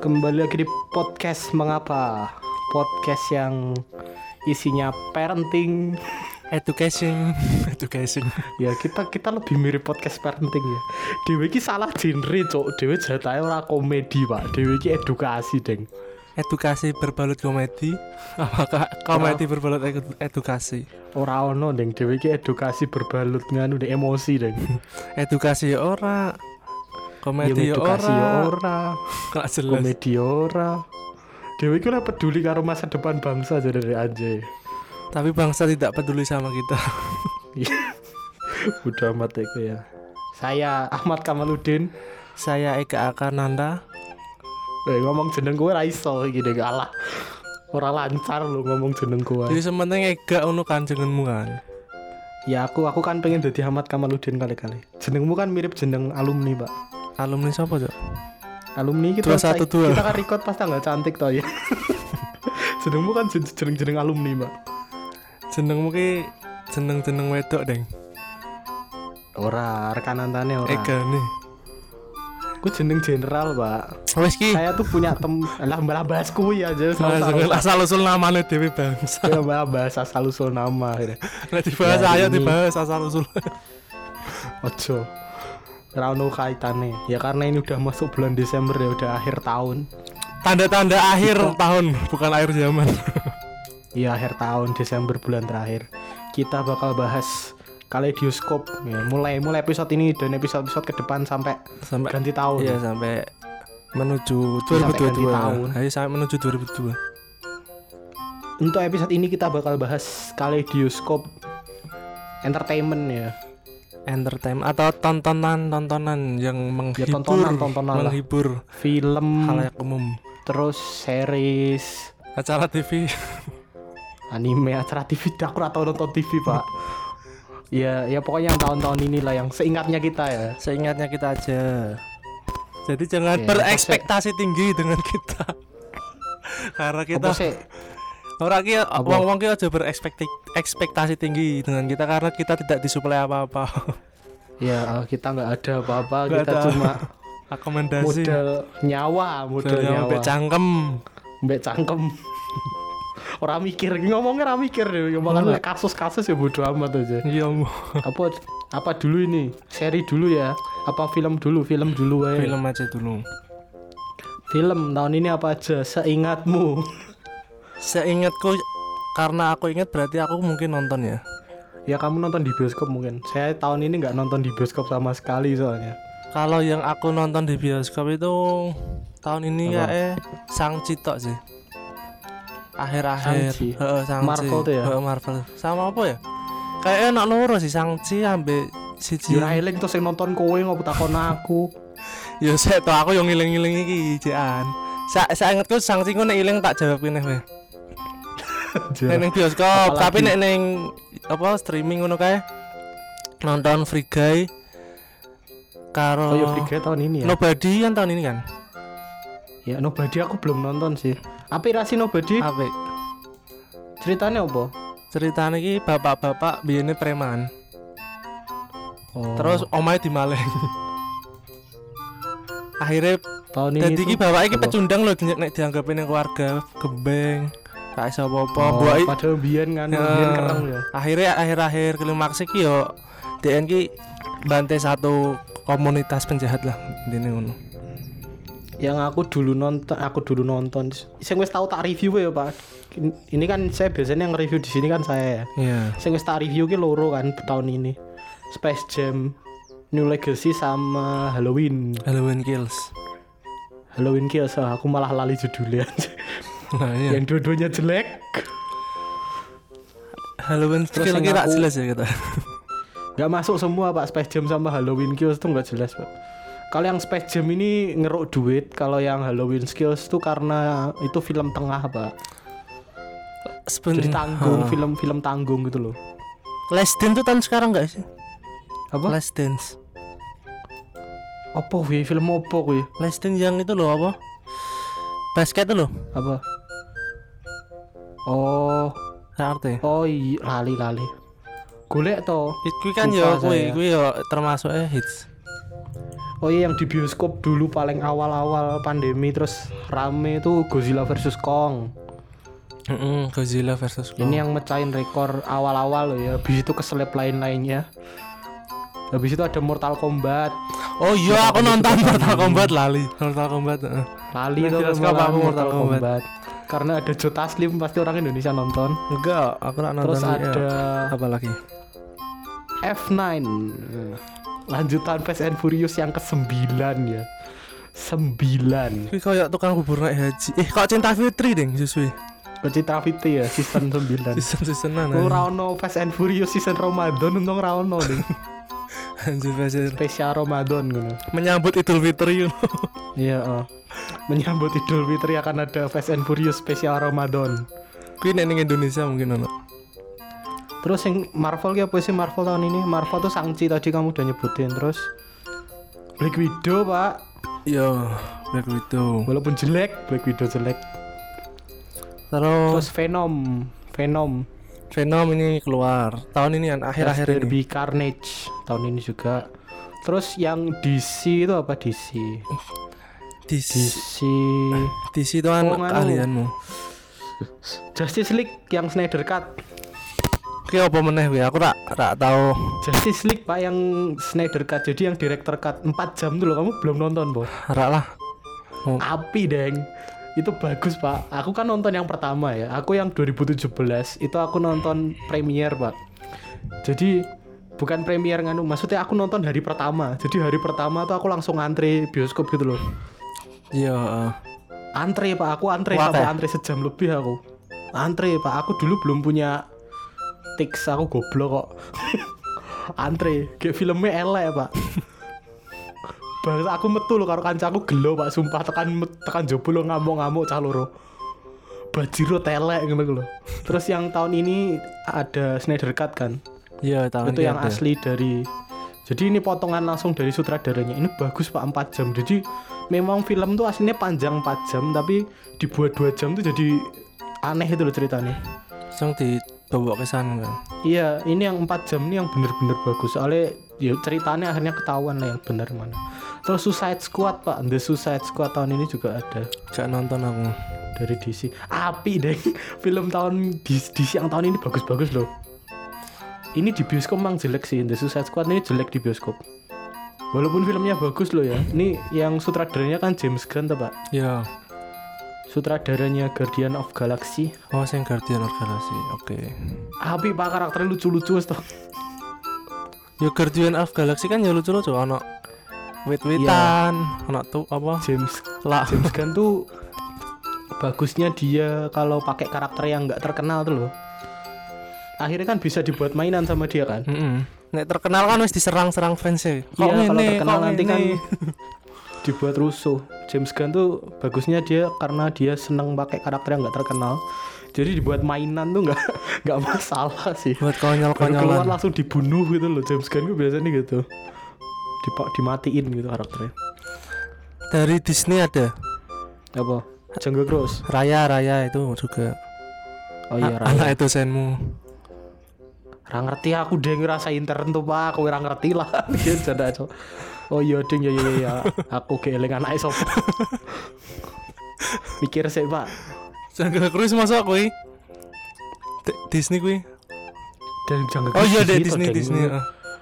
Kembali lagi di podcast Mengapa? Podcast yang isinya parenting. Education education. Ya kita kita lebih mirip podcast parenting ya. Dewi ki salah genre cok Dewi jatahnya orang komedi pak. Dewi ki edukasi deng. Edukasi berbalut komedi? Apakah komedi berbalut edu- edukasi? Ora ono deng. Dewi ki edukasi berbalut nganu deh emosi deng. Edukasi ya ora komedi ya edukasi ora. ora. Gak jelas. Komedi ya ora. Dewi ki lah peduli karo masa depan bangsa jadi dari anjay tapi bangsa tidak peduli sama kita. Udah amat ya ya. Saya Ahmad Kamaludin saya Eka Akananda. Eh ngomong jeneng gue ra iso iki deh galah. Ora lancar lu ngomong jeneng gue. jadi sementing Ega unu kan jenengmu kan? Ya aku aku kan pengen jadi Ahmad Kamaludin kali-kali. Jenengmu kan mirip jeneng alumni, Pak. Alumni siapa cok Alumni kita 212. kita kan record pas tanggal cantik toh ya. jenengmu kan jen- jeneng-jeneng alumni, Pak. jenengmu ki jeneng jeneng wedok deng Ora, rekanan tane ora. Ega nih Aku jeneng general, Pak. wes ki Saya tuh punya tem lah malah bahas kuwi aja sama asal usul namanya Dewi bangsa Ya malah bahas asal usul nama. ya. Nah, dibahas Ya, ayo dibahas asal usul Ojo. Ora ono kaitane. Ya karena ini udah masuk bulan Desember ya udah akhir tahun. tanda-tanda akhir tahun bukan akhir zaman Iya akhir tahun Desember bulan terakhir. Kita bakal bahas kaleidoskop ya, mulai mulai episode ini dan episode-episode ke depan sampai sampai ganti tahun. Iya sampai menuju Sampai ganti 2022 tahun. Ayo sampai menuju 2022 Untuk episode ini kita bakal bahas kaleidoskop entertainment ya. Entertainment atau tontonan tontonan yang menghibur tontonan- tontonan lah. menghibur Film, halayak umum terus series, acara TV anime, acara TV. Aku ora tau nonton TV, Pak. ya, ya pokoknya yang tahun-tahun inilah yang seingatnya kita ya. seingatnya kita aja jadi jangan Oke, berekspektasi tinggi dengan kita karena kita? Orang ki wong wong ki aja berekspektasi ekspektasi tinggi dengan kita karena kita tidak disuplai apa-apa Ya kita nggak ada apa-apa, kita ada. cuma rekomendasi modal nyawa, modal nyawa. sampai cangkem Mbak cangkem. Orang mikir, ngomongnya orang mikir deh, ngomongan kasus-kasus ya bodo amat aja. iya Apa apa dulu ini? Seri dulu ya? Apa film dulu? Film dulu ya. film aja dulu Film tahun ini apa aja? Seingatmu. Seingatku karena aku ingat berarti aku mungkin nonton ya. ya kamu nonton di bioskop mungkin. Saya tahun ini nggak nonton di bioskop sama sekali soalnya. Kalau yang aku nonton di bioskop itu tahun ini Apa? ya eh Sang Citok sih. Akhir-akhir. Heeh, Shang-Chi. Marvel tuh ya? Heeh, Marvel. Sama apa ya? Kayak enak loro sih Sang-Chi ambek siji. Jura eling terus yang nonton kowe ngopo takon aku. Ya saya tau aku yang ngiling-ngiling iki jean. Sa saya ingatku Sang-Chi ku nek iling tak jawab kene weh. Nek ning bioskop, Apalagi- tapi nek ning apa streaming ngono kae nonton Free Guy karo Oh ya Free Guy tahun ini ya. Nobody kan tahun ini kan? Ya Nobody aku belum nonton sih. Apa rasi Nobody? Apik. Ceritanya apa? Ceritanya iki bapak-bapak biyene preman. Oh, Terus omahe dimaleng. Akhirnya tahun ini dadi iki bapak iki apa? pecundang nek dianggapin yang keluarga gembeng. Gak iso apa-apa. Oh, Mbok i- padahal biyen kan Ya. biyen kereng ya. akhirnya akhir-akhir klimaks iki yo DN ki bantai satu komunitas penjahat lah intinya ngono. Yang aku dulu nonton, aku dulu nonton. Sing wis tahu tak review ya, Pak. Ini kan saya biasanya yang review di sini kan saya ya. Iya. Sing wis tak review ki loro kan tahun ini. Space Jam New Legacy sama Halloween. Halloween Kills. Halloween Kills aku malah lali judulnya. Nah, iya. yang dua-duanya jelek. Halloween Terus tak aku- jelas ya kata. Gak masuk semua Pak Space Jam sama Halloween Kills tuh nggak jelas Pak. Kalau yang Space Jam ini ngeruk duit, kalau yang Halloween Kills tuh karena itu film tengah Pak. Sebenarnya Jadi tanggung, film-film tanggung gitu loh. Last Dance tuh tahun sekarang gak sih? Apa? Last Dance. Apa wih? Film apa wih? Last Dance yang itu loh apa? Basket itu loh. Apa? Oh, ngerti. oh iya, lali lali. Golek to. Itu kan ya kuwi kuwi ya termasuk eh hits. Oh iya yang di bioskop dulu paling awal-awal pandemi terus rame itu Godzilla versus Kong. Mm-mm, Godzilla versus Kong. Ini yang mecahin rekor awal-awal loh ya. Habis itu keselip lain-lainnya. Habis itu ada Mortal Kombat. Oh iya, aku nonton Mortal Kombat lali. Mortal Kombat. Lali tuh aku Mortal Kombat. Karena ada Joe Taslim pasti orang Indonesia nonton. Enggak, aku nak nonton. Terus iya. ada apa lagi? F9 lanjutan Fast and Furious yang ke-9 ya 9 Kuwi kayak tukang bubur naik haji. Eh, kok cinta Fitri ding sesuai. Kecitra Fiti ya season 9 Season-seasonan. Lu Rano Fast and Furious season Ramadan untung Rano deh Anjir spesial Ramadan gitu Menyambut Idul Fitri you know. Iya oh. Menyambut Idul Fitri akan ada Fast and Furious spesial Ramadan Kuwi nek ning Indonesia mungkin ono. Terus yang Marvel ki apa sih Marvel tahun ini? Marvel tuh Sangchi tadi kamu udah nyebutin Terus Black Widow pak Yo, Black Widow. Walaupun jelek Black Widow jelek Terus Terus Venom Venom Venom ini keluar tahun ini kan akhir-akhir ini. Derby Carnage tahun ini juga Terus yang DC itu apa DC? DC DC DC itu kan Oh, keahlianmu. Justice League yang Snyder Cut Ki apa meneh kuwi? Aku tak tak tahu. Justice League pak yang Snyder Cut jadi yang director cut 4 jam tuh loh kamu belum nonton bos Rak lah. api deng itu bagus pak. Aku kan nonton yang pertama ya. Aku yang 2017 itu aku nonton premier pak. Jadi bukan premier nganu maksudnya aku nonton hari pertama. Jadi hari pertama tuh aku langsung antre bioskop gitu loh. Iya, eh. antre pak. Aku antre Wah, sampai teh. antre sejam lebih aku. Antre pak. Aku dulu belum punya tix aku goblok kok. Antre. Kayak filmnya elek pak Bahas aku metu loh karo kancaku. Gelo pak sumpah tekan tekan jopo lo ngamuk-ngamuk cah loro. Bajiro telek gitu loh terus yang tahun ini ada Snyder Cut kan? Iya, tahun itu yang ada. asli dari jadi ini potongan langsung dari sutradaranya. Ini bagus pak 4 jam. Jadi memang film tuh aslinya panjang 4 jam tapi dibuat 2 jam tuh jadi aneh itu loh ceritanya. Langsung dibawa ke sana kan. iya ini yang 4 jam ini yang bener-bener bagus. Soalnya ya ceritanya akhirnya ketahuan lah yang bener mana terus Suicide Squad pak. The Suicide Squad tahun ini juga ada. Gak nonton aku. dari DC. Api deh film tahun DC, yang tahun ini bagus-bagus loh. Ini di bioskop memang jelek sih. The Suicide Squad ini jelek di bioskop. Walaupun filmnya bagus loh ya. Ini yang sutradaranya kan James Gunn tuh pak. Iya. sutradaranya Guardian of Galaxy. Oh, sing Guardian of Galaxy. Oke. api pak. Karakternya lucu-lucu toh Ya Guardian of Galaxy kan ya lucu-lucu. Ono wit-witan, ono tuh apa? James Lah. James Gunn tuh bagusnya dia kalau pakai karakter yang nggak terkenal tuh loh akhirnya kan bisa dibuat mainan sama dia kan Heeh. Nek terkenal kan wis diserang-serang fans e. Kok Iya, kalau terkenal kok nanti kan ngene? dibuat rusuh. James Gunn tuh bagusnya dia karena dia seneng pakai karakter yang nggak terkenal. Jadi dibuat mainan tuh nggak nggak masalah sih. buat Baru keluar konyol-konyolan. langsung dibunuh gitu loh. James Gunn tuh biasanya gitu. Dipak dimatiin gitu karakternya. Dari Disney ada Apa? Jungle Cruise. Raya Raya itu juga. Oh iya, Raya. Anak itu senmu. Ra ngerti aku deh ngerasa intern tuh pak. Aku ora ngerti lah. Dia janda aja. Oh iya ding ya ya ya, ya. Aku keeling anak sapa. Mikir sih pak. Jungle Cruise masuk. D- Disney kuwi. Dan Jungle Oh Cruise iya deh Disney Deng. Disney.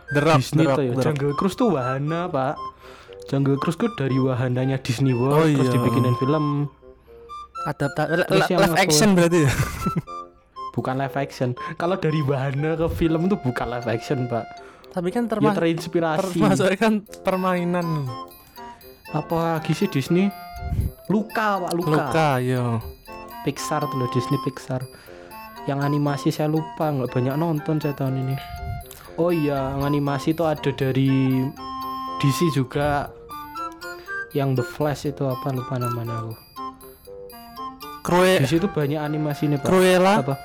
The Rock, Disney The Rock, tuh ya. The Rock. Jungle Cruise tuh wahana pak. Jungle Cruise tuh dari wahananya Disney World Oh terus iya. dibikinin film Adapta Terus yang live action berarti ya. bukan live action. Kalau dari wahana ke film tuh bukan live action pak. Tapi kan Ya termasuk terinspirasi. termasuk kan permainan. Apa lagi sih Disney? Luka pak Luka. Luka, yo. Pixar tuh loh Disney Pixar. Yang animasi saya lupa nggak banyak nonton saya tahun ini. Oh iya, animasi itu ada dari DC juga. Yang The Flash itu apa lupa namanya aku. Crue Di situ banyak animasi nih pak. Cruella Apa?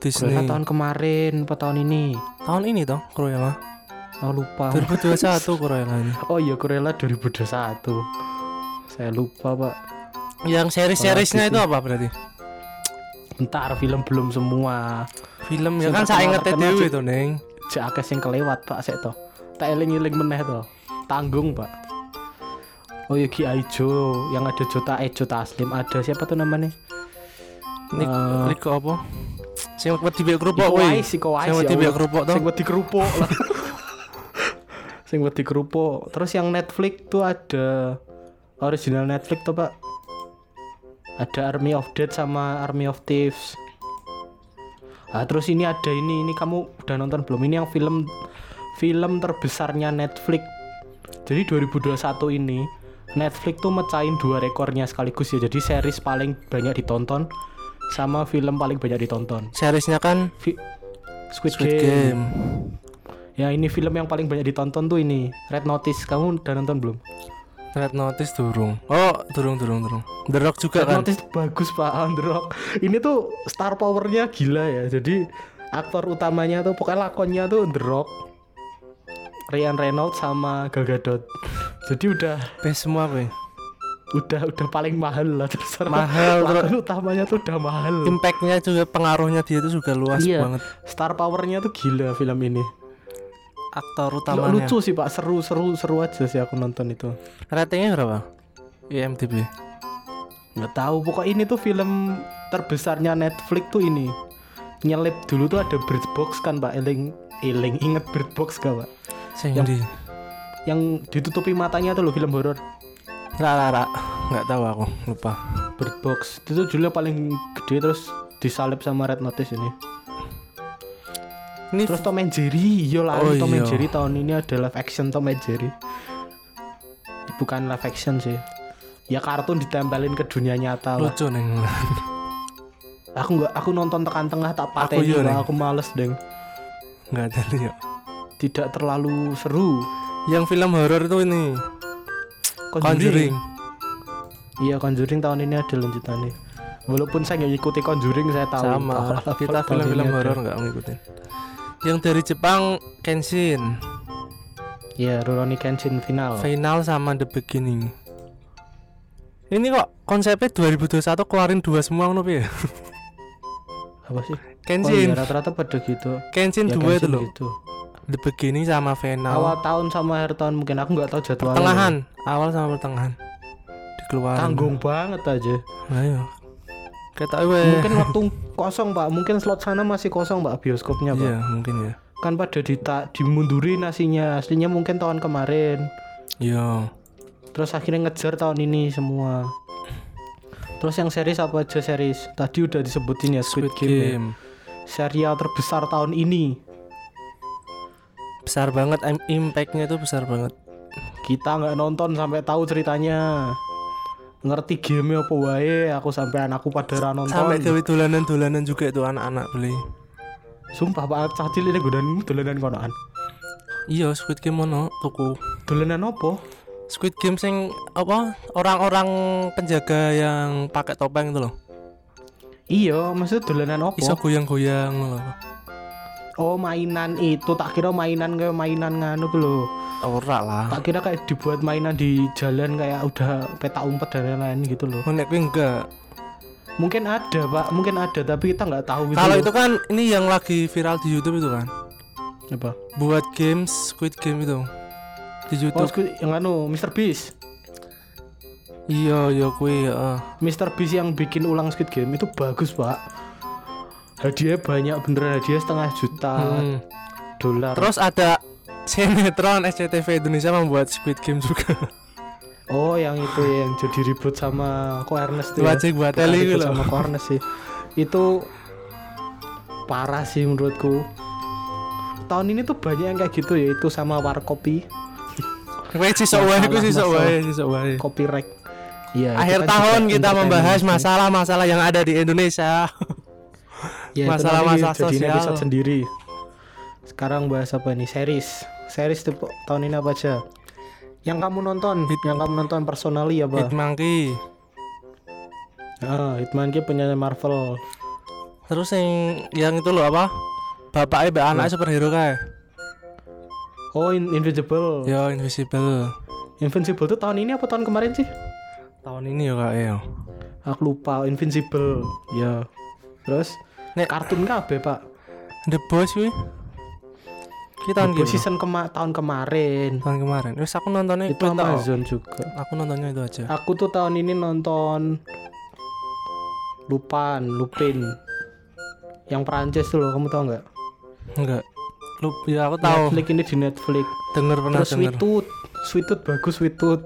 Disney. Cruella tahun kemarin, apa tahun ini? Tahun ini toh Cruella. Oh lupa. 2021 Cruella ini. Oh iya Cruella 2021. Saya lupa pak. Yang seri-serisnya itu apa berarti? Bentar film belum semua. Film ya kan saya dewe sih. itu, Neng. Cek akeh sing kelewat pak sik toh. Tak eling-eling meneh toh. tanggung pak oh ya Ki Aijo yang ada Jota eh Jota Aslim ada siapa tuh namanya Nik Eh, Nik apa? Sing wedi mbek kerupuk kuwi. Sing ya wedi mbek Allah. kerupuk to. sing wedi kerupuk sing wedi kerupuk terus yang Netflix tuh ada original Netflix tuh pak ada Army of Dead sama Army of Thieves ah terus ini ada ini ini kamu udah nonton belum ini yang film film terbesarnya Netflix jadi 2021 ini Netflix tuh mecahin dua rekornya sekaligus ya jadi series paling banyak ditonton sama film paling banyak ditonton Seriesnya kan Vi- Squid, Squid Game. Game. Ya ini film yang paling banyak ditonton tuh ini Red Notice. Kamu udah nonton belum? Red Notice durung. Oh, durung durung durung. The Rock juga Red kan. Notice bagus pak The Rock. Ini tuh star powernya gila ya. Jadi aktor utamanya tuh pokoknya lakonnya tuh The Rock, Ryan Reynolds sama Gal Gadot. Jadi udah Best semua kowe. udah udah paling mahal lah terserah. Mahal, Lakon utamanya tuh udah mahal. Impactnya juga pengaruhnya dia itu juga luas Iya. banget. Star powernya tuh gila film ini. Aktor utamanya. Lucu sih pak, seru seru seru aja sih aku nonton itu. Ratingnya berapa? IMDb. nggak tahu pokok ini tuh film terbesarnya Netflix tuh ini nyelip dulu tuh ada Bird Box kan pak eling eling inget Bird Box gak pak Yang- di yang ditutupi matanya tuh loh film horor Ra ra ra. Enggak tahu aku, lupa. Bird Box itu judulnya paling gede terus disalip sama Red Notice ini Ini terus Tom and Jerry iya lah Oh, Tom and iya. Jerry tahun ini ada live action Tom and Jerry bukan live action sih ya kartun ditempelin ke dunia nyata lah lucu neng. aku nggak aku nonton tekan tengah tak Aku pateni iya, aku males deng Enggak ada lihat. tidak terlalu seru Yang film horor itu ini Conjuring. Iya Conjuring tahun ini ada lanjutannya. Walaupun saya nggak ikuti Conjuring saya tahu. Sama. Kita film-film horor enggak ngikutin. Yang dari Jepang Kenshin, Iya Rurouni Kenshin final. Final sama The Beginning. Ini kok konsepnya 2021 keluarin dua semua ngono piye? Apa sih? Oh iya Kenshin, rata-rata pada gitu. Kenshin Ya, dua itu Kenshin loh. gitu. The Beginning sama Final. Awal tahun sama akhir tahun mungkin aku nggak tahu jadwalnya. pertengahan, awal sama pertengahan. Dikeluarin. Tanggung banget aja. Nah, Mungkin waktu kosong pak. Mungkin slot sana masih kosong pak bioskopnya pak. Iya, mungkin ya. Kan pada dita dimundurin aslinya. Aslinya mungkin tahun kemarin. Iya. Terus akhirnya ngejar tahun ini semua. Terus yang series apa aja series? Tadi udah disebutin ya Squid, Squid Game. ya. Game. Serial terbesar tahun ini. Besar banget im- impact-nya itu besar banget. Kita nggak nonton sampai tahu ceritanya. Ngerti game apa wae, aku sampai anakku pada ra nonton. Sampai gawe dolanan-dolanan juga itu anak-anak beli. Sumpah Pak cacil ini godan dolanan konoan. Iya, Squid Game ono tuku. Dolanan apa? Squid Game sing apa? Orang-orang penjaga yang pakai topeng itu loh. Iya, maksudnya dolanan apa? Iso goyang-goyang loh. Oh, mainan itu tak kira mainan kayak mainan nganu tuh loh. Ora lah. Tak kira kayak dibuat mainan di jalan kayak udah peta umpet dan lain-lain gitu loh. Oh, enggak. Mungkin ada pak, mungkin ada tapi kita nggak tahu gitu. Kalau itu kan ini yang lagi viral di YouTube itu kan. apa? Buat games Squid Game itu. Di Oh, YouTube. Squid- yang anu Mr Beast. Iya, iya kuwi heeh. Mr Beast yang bikin ulang Squid Game itu bagus pak. Hadiah banyak beneran hadiah setengah juta Hmm. dolar. Terus ada sinetron SCTV Indonesia membuat Squid Game juga. Oh yang itu ya, yang jadi ribut sama Ko Ernest tuh ya. Wajib buat ribut loh. sama Ko Ernest sih. Itu parah sih menurutku. Tahun ini tuh banyak yang kayak gitu ya itu sama Warkopi, Kowe sisok wae ku Masalah- sisok wae, sisok wae. copyright. Iya. itu Akhir kan tahun kita membahas masalah-masalah yang ada di Indonesia. Ya, nanti jadiin sosial. episode sendiri. Sekarang bahas apa nih? Series. Series tuh tahun ini apa aja? Yang kamu nonton, Hit- yang kamu nonton personally apa? Hit Monkey. Ah, Hitman ki penyanyi Marvel. Terus yang yang itu loh apa? Bapaknya mbak anak superhero kae. Oh, In- Invisible. Yo Invisible. Invincible tuh tahun ini apa tahun kemarin sih? Tahun ini ya kak ya. Aku lupa. Invincible. Ya. Terus Nek- kartun kabeh, Pak. The Boys kuwi. Kita tahun gitu. season kema tahun kemarin. Tahun kemarin. Wis aku nontonnya Itu. Amazon juga. Aku nontonnya itu aja. Aku tuh tahun ini nonton Lupan, Lupin. Yang Perancis tuh loh, kamu tau nggak? Enggak. Lu ya aku tahu. Netflix ini di Netflix. Denger pernah Terus denger. Sweet Tooth. Sweet Tooth bagus Sweet Tooth.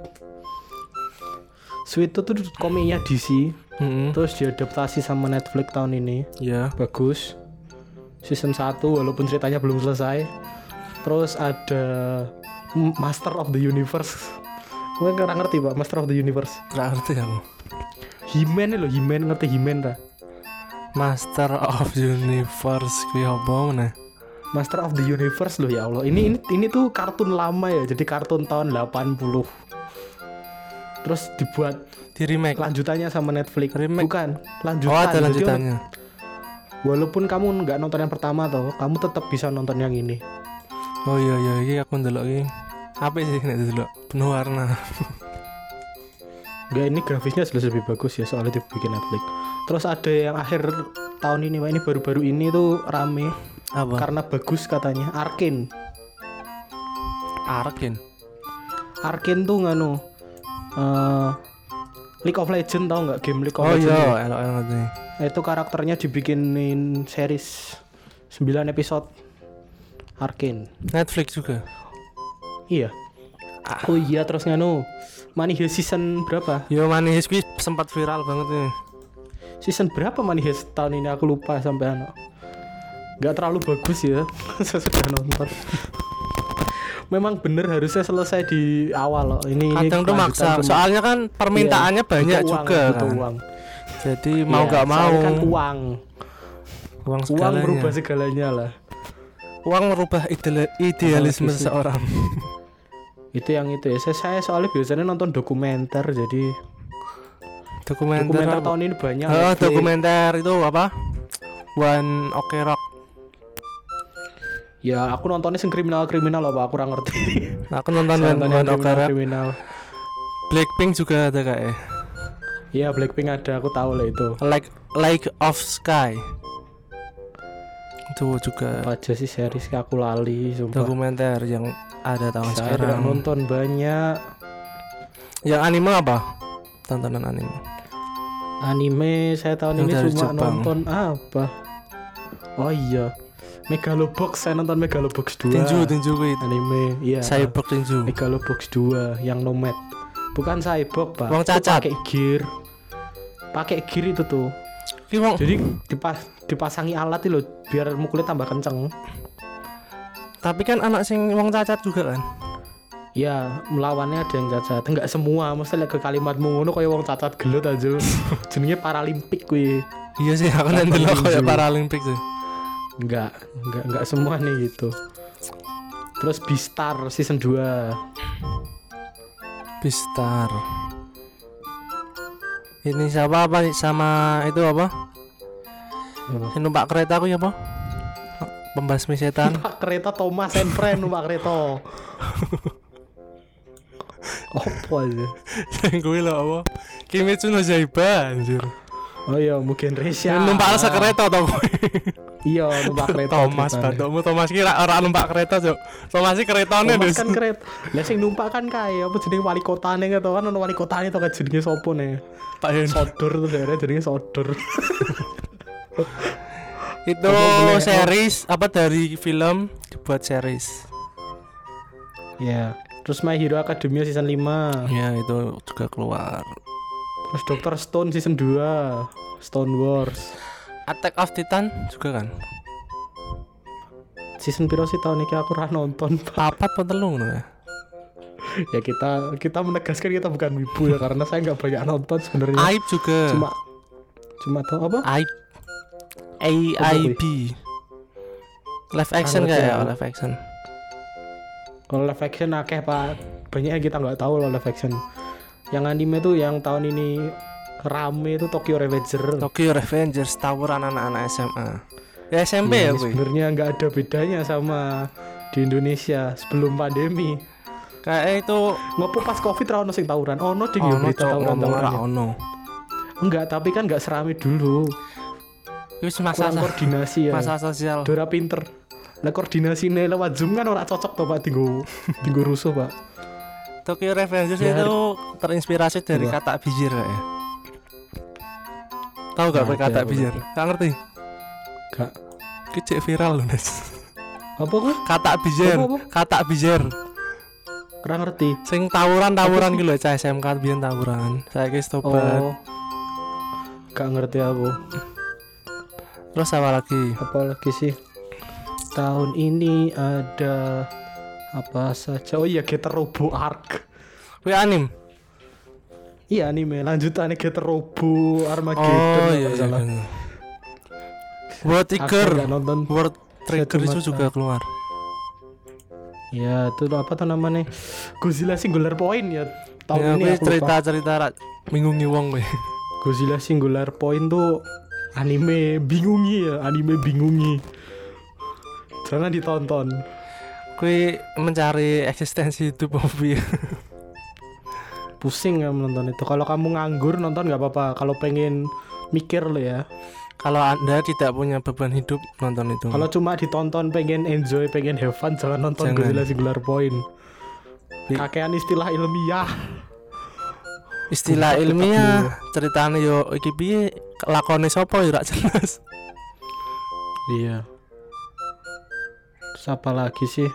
Sweet Tooth tuh komiknya DC. Heeh. Terus diadaptasi sama Netflix tahun ini. Ya. Bagus. Season 1 walaupun ceritanya belum selesai. Terus ada Master of the Universe. Gue nggak ngerti pak Master of the Universe. Gak ngerti aku. He-Man loh, He-Man ngerti He-Man dah. Master of Universe kuwi apa meneh? Master of the Universe loh ya Allah. Ini ini ini tuh kartun lama ya. Jadi kartun tahun 80. Terus dibuat Di remake. lanjutannya sama Netflix. Remake. Bukan, lanjutan. Oh, ada Jadi lanjutannya. walaupun kamu nggak nonton yang pertama toh, kamu tetap bisa nonton yang ini. Oh iya iya iki aku ndelok iki. Apa sih nek ndelok? Penuh warna. Enggak ini grafisnya jelas lebih bagus ya soalnya dibikin Netflix. Terus ada yang akhir tahun ini. Ini baru-baru ini tuh rame Apa? karena bagus katanya. Arkin. Arkin. Arkin tuh nganu eh League of Legends tau nggak game League of Oh Legends? iya, ya? elok elok ngerti. Itu karakternya dibikinin series 9 episode Arkin. Netflix juga. Iya. Ah. Oh iya terus nganu Money Heist season berapa? Yo manis kuwi sempat viral banget nih. Season berapa Money Heist tahun ini aku lupa sampai anu. Gak terlalu bagus ya. Saya sudah nonton. Memang bener harusnya selesai di awal loh. Ini ini Kadang tuh maksa. cuma- Soalnya kan permintaannya Iya, banyak uang, juga kan. uang. Jadi mau Iya, nggak mau kan uang. uang Uang segalanya. merubah segalanya lah. Uang merubah ideal- idealisme sih. seseorang. Itu yang itu ya. Saya, saya soalnya biasanya nonton dokumenter jadi dokumenter. dokumenter apa? tahun ini banyak. Oh, Netflix. dokumenter itu apa? One Ok Rock. Ya aku nontonnya sing kriminal-kriminal loh Pak, aku kurang ngerti. Nah, aku nonton Saya Rock. kriminal-kriminal. Blackpink juga ada kayak Iya Blackpink ada, aku tahu lah itu. Like Like of Sky. Itu juga Apa aja sih series aku lali sumpah. dokumenter yang ada tahun Saya sekarang. nonton banyak Yang anime apa? Tontonan anime. anime. Saya tahun Yang ini cuma Jepang. nonton apa? Oh iya, Megalobox. Saya nonton Megalobox 2 Tinju, tinju kuwi. Anime, iya. Cyborg tinju. Megalobox 2 yang nomad. Bukan cyborg pak. Wong cacat. Pakai gear. Pakai gear itu tuh. Wong Jadi dipas dipasangi alat itu biar mukulnya tambah kenceng. tapi kan anak sing wong cacat juga kan. Ya, melawannya ada yang cacat. Enggak semua, mesti lihat ke kalimatmu ngono kayak wong cacat gelut aja. Jenenge Paralimpik kuwi. Iya sih, aku nanti lo kayak. Paralimpik sih. Enggak, enggak enggak semua nih gitu. Terus Beastar season 2. Bistar. Ini siapa apa sama itu apa? Yang numpak kereta aku ya apa? Pembasmi setan. Numpak kereta Thomas and Friend numpak kereta. Apa aja? Yang gue lo apa? Kimetsu no Yaiba anjir. Oh iya, mungkin Resya. Numpak rasa kereta tau gue. Iya, numpak kereta. Thomas batukmu Thomas kira orang numpak kereta cok. Thomas sih keretanya Thomas kan kereta. Lah sing numpak kan kaya apa jenenge wali kotane gitu kan ono wali kotane to kan jenenge sopo nih. Pak Hen. Sodor tuh daerah jenenge Sodor. Itu boleh- series apa dari film dibuat series. Ya. Terus My Hero Academia season 5. Ya itu juga keluar. Terus Dr. Stone season 2. Stone Wars. Attack of Titan juga kan. Season piro sih tahun ini aku ora nonton. Papat apa telu ngono ya? ya kita kita menegaskan kita bukan wibu ya karena saya nggak banyak nonton sebenarnya. Aib juga. Cuma cuma tahu apa? Aib. AIB. Live action kayak ya, tuh. live action. Kalau live action akeh pak banyak yang kita nggak tahu loh live action. Yang anime tuh yang tahun ini rame itu Tokyo Revenger. Tokyo Revengers tawuran anak-anak SMA. Ya SMP ya kuy. Sebenarnya nggak ada bedanya sama di Indonesia sebelum pandemi. Kayak itu Ngopo pas covid ra ono sing tawuran. Ono ding ono yo berita tawuran ngomong ora tawuran. ono. Enggak, tapi kan nggak serame dulu. Wis masa Kurang koordinasi ya. masa sosial. Dora pinter. Lah koordinasine lewat Zoom kan ora cocok to Pak tinggo tinggo rusuh Pak. Tokyo Revengers Ya, itu terinspirasi dari Apa? kata bijir ya. Tahu gak Nggak kata bijir? Gak ngerti. Gak Kecil viral loh, Nes. apa kok? Kata bijir, Apa, apa? kata bijir. Ora ngerti. Sing tawuran-tawuran gitu loh, cah SMK biyen tawuran. Saya guys tobat. Oh. Gak ngerti aku. Terus apa lagi? Apa lagi sih? Tahun ini ada apa saja? Oh iya Getter Robo Arc. Kuwi anim. Iya anime lanjutannya Getter Robo Armageddon. Oh iya iya. salah. bener. World Trigger. nonton. World Trigger itu juga keluar. Ya itu apa tuh namanya? Godzilla Singular Point ya. Tahun Ya, ini kuwi aku lupa. cerita-cerita ra- bingungi wong kowe. Godzilla Singular Point tuh anime bingungi ya, anime bingungi. Jangan ditonton. Kuwi mencari eksistensi hidup hobi. Pusing ya menonton itu. Kalau kamu nganggur nonton nggak apa-apa. Kalau pengen mikir lo ya. Kalau Anda tidak punya beban hidup nonton itu. Kalau cuma ditonton pengen enjoy, pengen have fun, jangan nonton Jangan. Godzilla Singular Point. Kakean istilah ilmiah. istilah Tetep ilmiah ceritanya yo iki piye lakone sapa yo rak jelas. Iya. Terus apa lagi sih?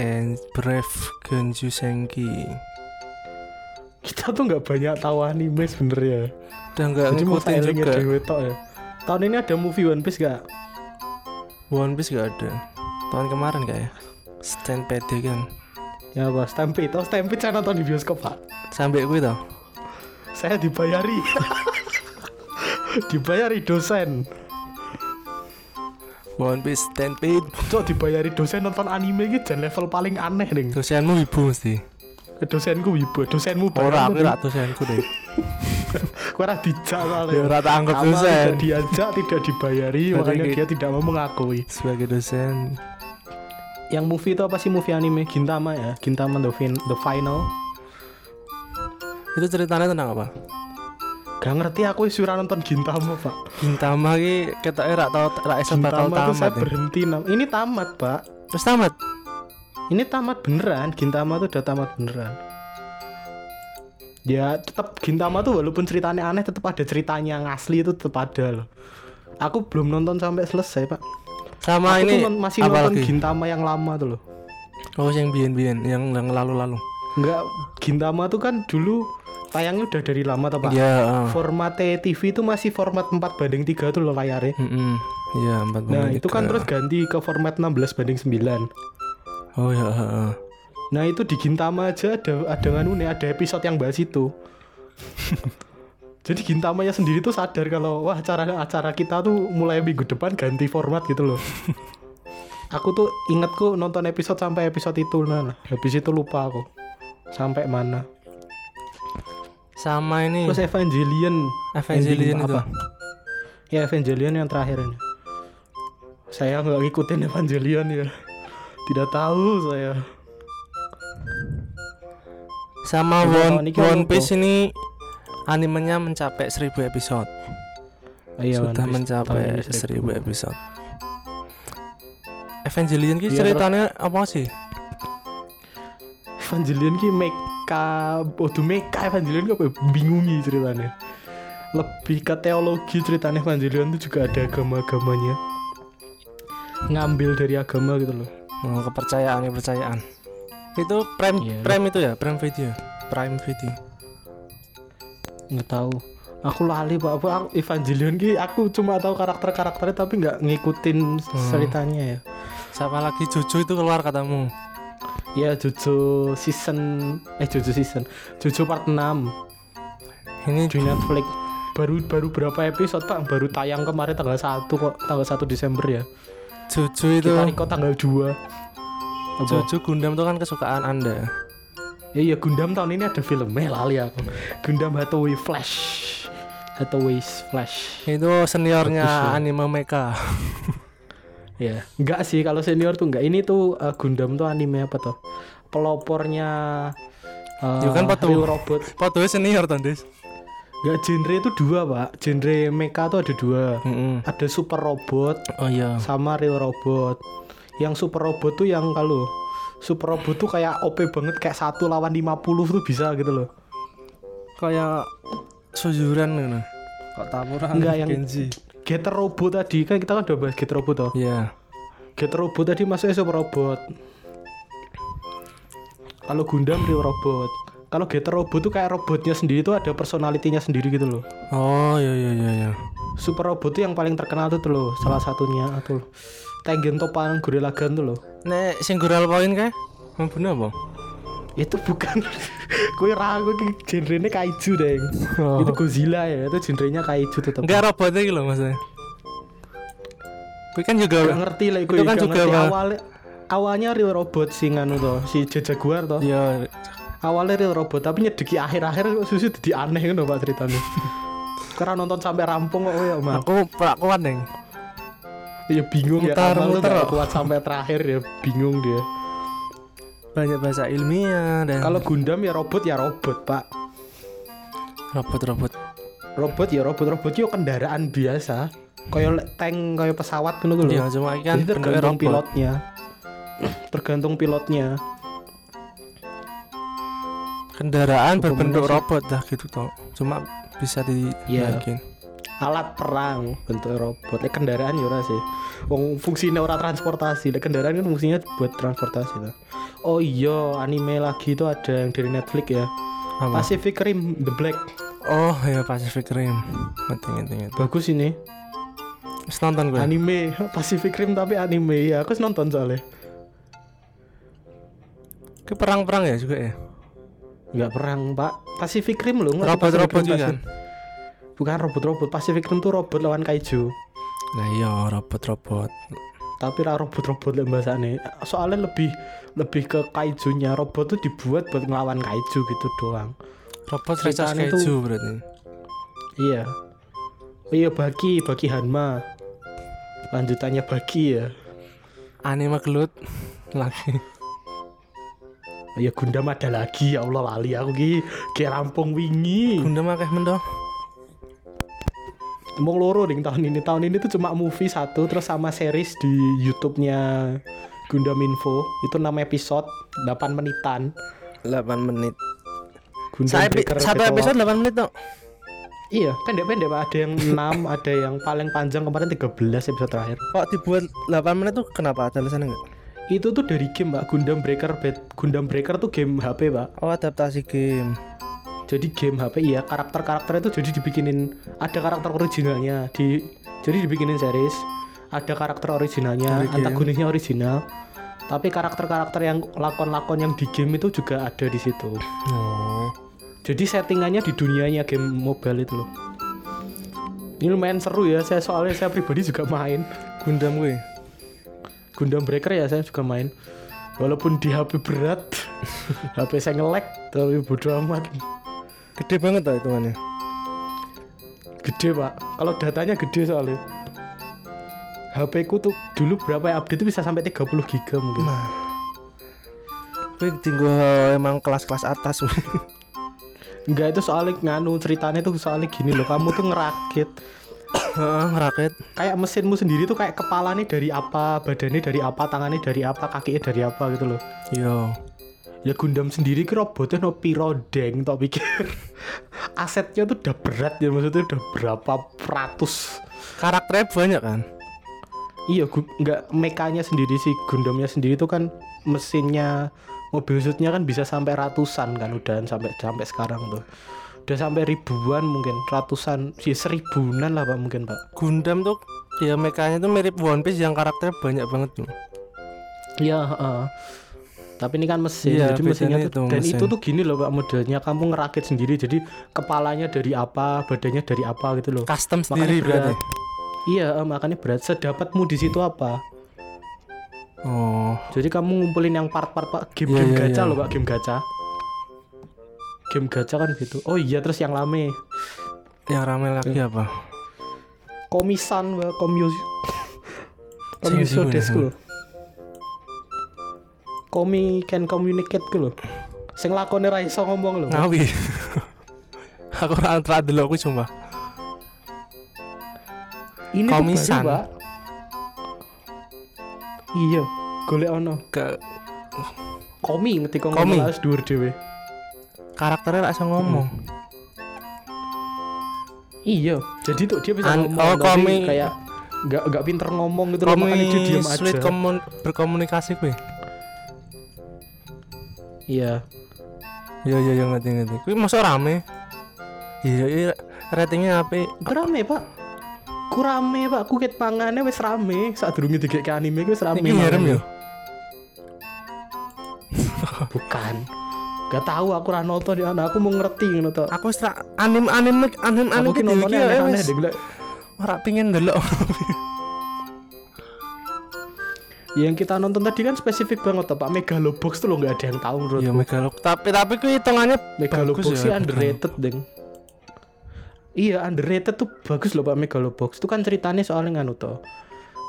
Ken Brave Genju Senki. Kita tuh nggak banyak tahu anime sebenarnya. Jadi mau ngikutin juga. ya. Tahun ini ada movie One Piece gak? One Piece gak ada. Tahun kemarin gak ya? Stand PD kan. Ya apa? Stampede. Oh Stampede saya nonton di bioskop pak. Sampai gue tau. Saya dibayari. dibayari dosen. One Piece Stand PD. Cok dibayari dosen nonton anime gitu dan level paling aneh nih. Dosenmu ibu mesti. Dosenku wibu, dosenmu Ora aku dosenku deh. Kau ora dijak Ya soalnya. ora tak anggap Awal tidak dosen. diajak, tidak dibayari, makanya dia tidak mau mengakui. Sebagai dosen. Yang movie itu apa sih movie anime? Gintama ya, Gintama the, fin- the Final. Itu ceritanya tentang apa? Gak ngerti aku wis ora nonton Gintama pak. Gintama ki ketoke rak tau rak iso bakal Gintama tuh saya tamat. ya. berhenti nam. Ini tamat pak. Terus tamat. Ini tamat beneran. Gintama tuh udah tamat beneran. Ya tetap Gintama tuh walaupun ceritanya aneh tetap ada ceritanya yang asli itu tetap ada loh. Aku belum nonton sampai selesai pak. Sama aku ini masih nonton lagi? Gintama yang lama tuh loh. Oh yang biyen-biyen yang yang lalu-lalu. Enggak, Gintama tuh kan dulu tayangnya udah dari lama tuh pak. Iya, ah. Format TV itu masih format 4 banding 3 tuh loh layarnya. Mm-mm. Iya, empat Nah banding itu kan terus ganti ke format 16 banding 9 Oh ya, ah, ah. Nah itu di Gintama aja ada ada nganu nih, ada episode yang bahas itu Jadi Gintamanya sendiri tuh sadar kalau wah acara acara kita tuh mulai minggu depan ganti format gitu loh. aku tuh ingetku nonton episode sampai episode itu nah, nah. habis itu lupa aku sampai mana. Sama ini Terus Evangelion, Evangelion itu. apa? Ya Evangelion yang terakhir ini. Saya nggak ngikutin Evangelion ya. Tidak tahu saya. Sama One, One? Piece ini animenya mencapai 1000 episode. Oh, iya, Sudah mencapai ini seribu. 1000 episode. Evangelion ki Iya, ceritanya apa sih? Evangelion ki mecha, waduh mecha Evangelion apa ya? bingungi ceritanya. Lebih ke teologi ceritanya Evangelion itu juga ada agama-agamanya. Ngambil dari agama gitu loh. Oh, kepercayaan, kepercayaan. Itu Prime Iya. Prime itu ya, Prime Video. Prime Video. Nggak tahu. Aku lali pak, aku, aku Evangelion ki aku cuma tahu karakter-karakternya tapi nggak ngikutin ceritanya ya. Siapa lagi Jojo itu keluar katamu? Ya Jojo season eh Jojo season, Jojo part 6 Ini di Netflix. Baru baru berapa episode pak? Baru tayang kemarin tanggal 1 kok, tanggal 1 Desember ya. Jojo itu Kita record tanggal 2 Apa? Jojo Gundam itu kan kesukaan Anda. Ya iya Gundam tahun ini ada filmnya lali aku. Gundam Hathaway Flash. Hathaway's Flash. Itu seniornya Bagus ya. anime mecha. Ya, enggak sih kalau senior tuh enggak. Ini tuh uh, Gundam tuh anime apa tuh? Pelopornya uh, Ya kan, Pak, tuh. Real Robot. Fotonya senior tuh, Des. Enggak genre itu dua, Pak. Genre mecha tuh ada dua. Mm-mm. Ada Super Robot Oh iya. sama Real Robot. yang super robot tuh yang kalau super robot tuh kayak OP banget kayak satu lawan 50 tuh bisa gitu loh Kayak sujuran ngono. Kok tamuran Enggak, yang- Genji. Getter robot tadi kan kita kan udah bahas Getter robot toh. Iya. Getter robot tadi masuknya super robot. Kalau Gundam real robot. Kalau Getter robot tuh kayak robotnya sendiri tuh ada personalitinya sendiri gitu loh. Oh, iya iya iya iya. super robot tuh yang paling terkenal tuh, tuh loh salah satunya tuh. Tengen Topan Gorilla Gun tuh loh. Nek sing Gural Point kae? Membunuh apa? Itu bukan. Kue ragu genrenya kaiju deng Oh. itu Godzilla ya itu genrenya kaiju tetap Enggak robot iki lho maksudnya. Kuwi kan juga Gak ngerti lah Itu kan juga apa? awalnya awalnya real robot sih nganu toh si Jaguar toh ya awalnya real robot tapi nyedeki akhir-akhir susu jadi aneh kan pak ceritanya karena nonton sampai rampung kok ya mak? Aku perakuan deng. ya bingung ya Mutar, nggak kuat sampai terakhir ya bingung dia Banyak bahasa ilmiah dan kalau Gundam ya robot ya robot pak robot-robot. robot ya robot robot yo kendaraan biasa kayak tank kayak pesawat gitu loh Iya, cuma kan Jadi tergantung robot. pilotnya tergantung pilotnya Kendaraan Hukum berbentuk Indonesia. robot dah gitu toh. Cuma bisa Iya. dinaikin. alat perang bentuk robot Lek kendaraan ya sih wong fungsinya ora transportasi. Kendaraan kan fungsinya buat transportasi lah oh iya anime lagi itu ada yang dari Netflix ya. Apa? Pacific Rim The Black. Oh, ya Pacific Rim. Ngerti ngerti bagus ini. Nonton gue. anime Pacific Rim tapi anime. Ya aku nonton soalnya. Ke perang-perang ya juga ya. nggak perang pak. Pacific Rim loh Robot-robot juga. Kan. Bukan robot-robot. Pacific Rim tuh robot lawan kaiju Nah iya robot-robot. tapi lah robot-robot lah bahasanya soalnya lebih lebih ke kaijunya. Robot tuh dibuat buat ngelawan kaiju gitu doang. Robot versus kaiju tuh- berarti. iya. Oh iya bagi bagi Hanma. Lanjutannya bagi ya. Anime gelut lagi. Oh iya Gundam ada lagi. Ya Allah lali aku ki. Kayak rampung wingi. Gundam akeh mendo. Emang loro ding tahun ini tahun ini tuh cuma movie satu terus sama series di YouTube-nya Gundam Info itu 6 episode 8 menitan 8 menit. Gundam Saya Breaker satu episode 8 menit tuh. Iya, pendek-pendek Pak. Ada yang 6, ada yang paling panjang kemarin 13 episode terakhir. Kok dibuat 8 menit tuh kenapa? Ada alasannya enggak? Itu tuh dari game, Pak. Gundam Breaker Bet- Gundam Breaker tuh game HP, Pak. Oh, adaptasi game. Jadi game HP iya, karakter-karakter itu jadi dibikinin ada karakter originalnya di jadi dibikinin series. Ada karakter originalnya, Dari game. antagonisnya original. Tapi karakter-karakter yang lakon-lakon yang di game itu juga ada di situ. Oh. Jadi settingannya di dunianya game mobile itu loh. Ini lumayan seru ya, saya soalnya saya pribadi juga main. Gundam gue. Gundam Breaker ya saya juga main walaupun di HP berat HP saya ngelek tapi bodo amat Gede banget tuh hitungannya. gede pak kalau datanya gede soalnya HP ku tuh dulu berapa ya update bisa sampai 30 giga mungkin Nah. Gue tinggal emang kelas-kelas atas. enggak itu soalnya nganu ceritanya tuh soalnya gini loh kamu tuh ngerakit ngerakit. kayak mesinmu sendiri tuh kayak kepalanya dari apa badannya dari apa tangannya dari apa kakinya dari apa gitu loh Yo. Ya Gundam sendiri ki robotnya no piro deng tak pikir asetnya tuh udah berat ya maksudnya udah berapa ratus Karakternya banyak kan? iya gu- nggak mekanya sendiri sih Gundamnya sendiri tuh kan mesinnya mobil suitnya kan bisa sampai ratusan kan udah sampai sampai sekarang tuh udah sampai ribuan mungkin ratusan sih seribunan lah pak mungkin pak Gundam tuh ya mekanya tuh mirip One Piece yang karakternya banyak banget tuh. Iya, heeh. Tapi ini kan mesin, Iya, jadi mesinnya bedanya tuh, itu dan mesin. itu tuh gini loh pak modelnya, kamu ngerakit sendiri, jadi kepalanya dari apa, badannya dari apa gitu loh. Custom Makanya sendiri berat. berarti. Iya, eh, makanya berat. Sedapatmu di situ apa? Oh. Jadi kamu ngumpulin yang part-part pak, Iya, game-game iya, gacha iya. loh pak, game gacha. Game gacha kan gitu. Oh iya, terus yang lame, Yang rame lagi apa? komisan, pak, komuso sing desk loh. Komi can communicate ku loh. Sing lakone ra iso ngomong loh. Ngawi. Aku ora ora delok kuwi sumpah. Ini Komisan. baru, Pak. Iya. golek ono. ke Komi ngetik Komi. ngomong harus dhuwur dhewe. karakternya bisa ngomong. Iya, jadi tuh dia bisa An- ngomong oh, Komi- kayak nggak nggak pinter ngomong gitu loh Komi makanya dia diam sulit aja. komun- berkomunikasi gue. Iya. Iya iya iya ngerti ngerti. Kuwi masuk rame. Iya iya ratingnya apa? Rame, Pak. Ku rame, Pak. Ku ket pangane wis rame. Saat durunge dikek ke anime wis rame. Iki ngirim mangane. ya. Bukan. Gak tahu aku ra nonton ya, aku mau ngerti ngono to. Aku wis ra- anim anim anim anim Aku ki video nontonnya iki ya aneh-aneh deh ora pengin ndelok. Yang kita nonton tadi kan spesifik banget Pak. Megalobox tuh lo nggak ada yang tahu menurut Iya Megalok. Tapi tapi kuwi hitungannya Megalobox bagus sih ya. underrated, Deng. Iya, underrated tuh bagus loh Pak Megalobox. Itu kan ceritanya soalnya nganu toh.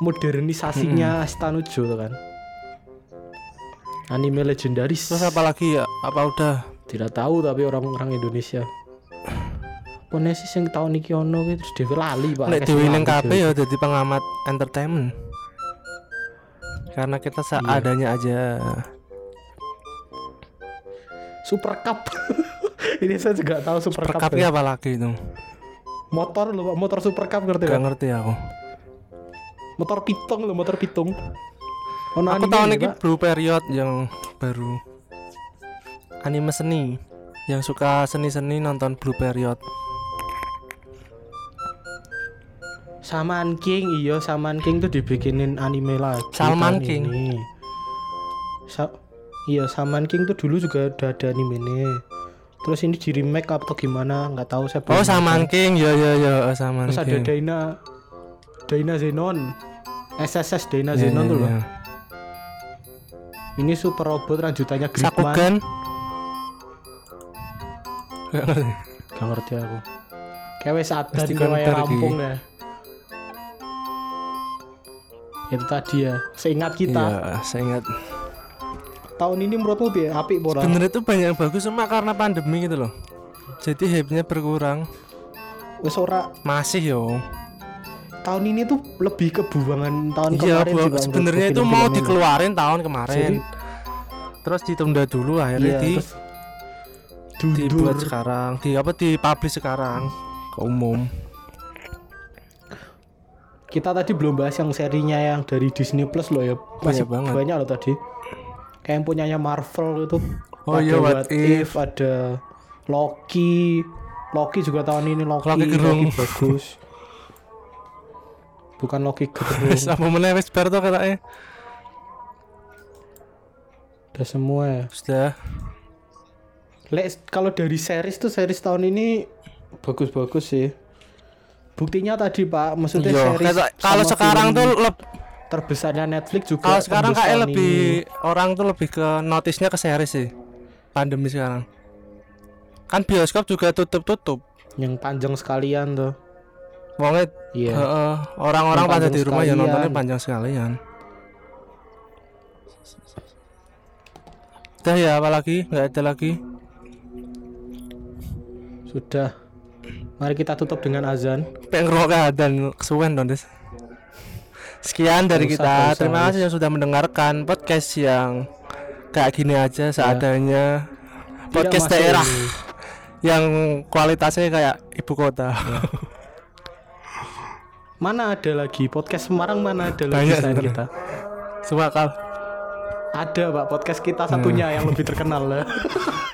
Modernisasinya Astanujo tuh kan. Anime legendaris. Terus apa lagi ya? Apa udah? Tidak tahu tapi orang-orang Indonesia. Pone sih sing tahun iki ono terus dhewe lali, Pak. Nek kabeh dhewe. ya jadi pengamat entertainment. Karena kita Iya. seadanya aja. Super Cup. Ini saya juga tahu Super, Cup. Perkapnya ya. apa lagi itu? Motor loh. Motor Super Cup ngerti Gak kan? ngerti aku. Motor pitung loh, motor pitung. Ono Aku tahun ini. Blue Period yang baru anime seni yang suka seni-seni nonton Blue Period Saman King, iya Saman King tuh dibikinin anime lagi. Salman tahun King. ini. Sa- iya Saman King tuh dulu juga udah ada anime nih. Terus ini di remake atau gimana nggak tahu saya. oh Saman nonton. King ya ya ya oh, Saman Terus ada King Daina Daina Zenon. SSS Daina Ya, Zenon ya, tuh loh. ya. Ini super robot lanjutannya Gridman. Sakugan Gak ngerti. Gak ngerti aku. Kayak wes ada konter kayak rampung ya. Itu tadi ya. Seingat kita Iya, saya ingat. tahun ini menurutmu piye? Apik ora? Sebenarnya itu banyak yang bagus cuma karena pandemi gitu loh. Jadi hype-nya berkurang. Ora Masih yo. tahun ini tuh lebih ke buangan tahun Iya, kemarin Pak, sebenarnya itu mau dikeluarin tahun kemarin. Jadi- terus ditunda dulu akhirnya Iya, di terus dibuat sekarang, di apa di publish sekarang ke umum. Kita tadi belum bahas yang serinya yang dari Disney Plus loh ya. Masih banget. banyak loh tadi. Kayak yang punyanya Marvel itu. Oh ada iya, What If. ada Loki. Loki juga tahun ini Loki, Loki gerung. Loki bagus. Bukan Loki gerung. Sama meneh wis bar katanya. Udah semua ya. Sudah. Lek kalau dari series tuh series tahun ini bagus-bagus sih. Buktinya tadi Pak, maksudnya Iya, series kalau sekarang tuh leb- terbesarnya Netflix juga. kalau sekarang kayak lebih orang tuh lebih ke notisnya ke series sih. Pandemi sekarang. Kan bioskop juga tutup-tutup. yang panjang sekalian tuh. Wongnya Iya. heeh, orang-orang pada di rumah ya nontonnya sekalian. panjang sekalian. Udah ya apalagi nggak ada lagi. Sudah. Mari kita tutup dengan azan. Pengen ngerokok dan kesuwen dong Des. Sekian dari usah, kita. usah, Terima kasih yang sudah mendengarkan podcast yang kayak gini aja seadanya. Podcast Tidak daerah yang kualitasnya kayak ibu kota. Mana ada lagi podcast Semarang mana ada Banyak lagi selain kita? Semakal. Ada Pak podcast kita satunya yang lebih terkenal lah.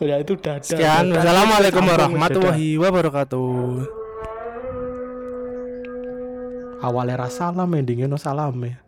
Udah itu ada. Sekian. Wassalamualaikum warahmatullahi wabarakatuh. Awalnya rasa salam endingnya no salam ya.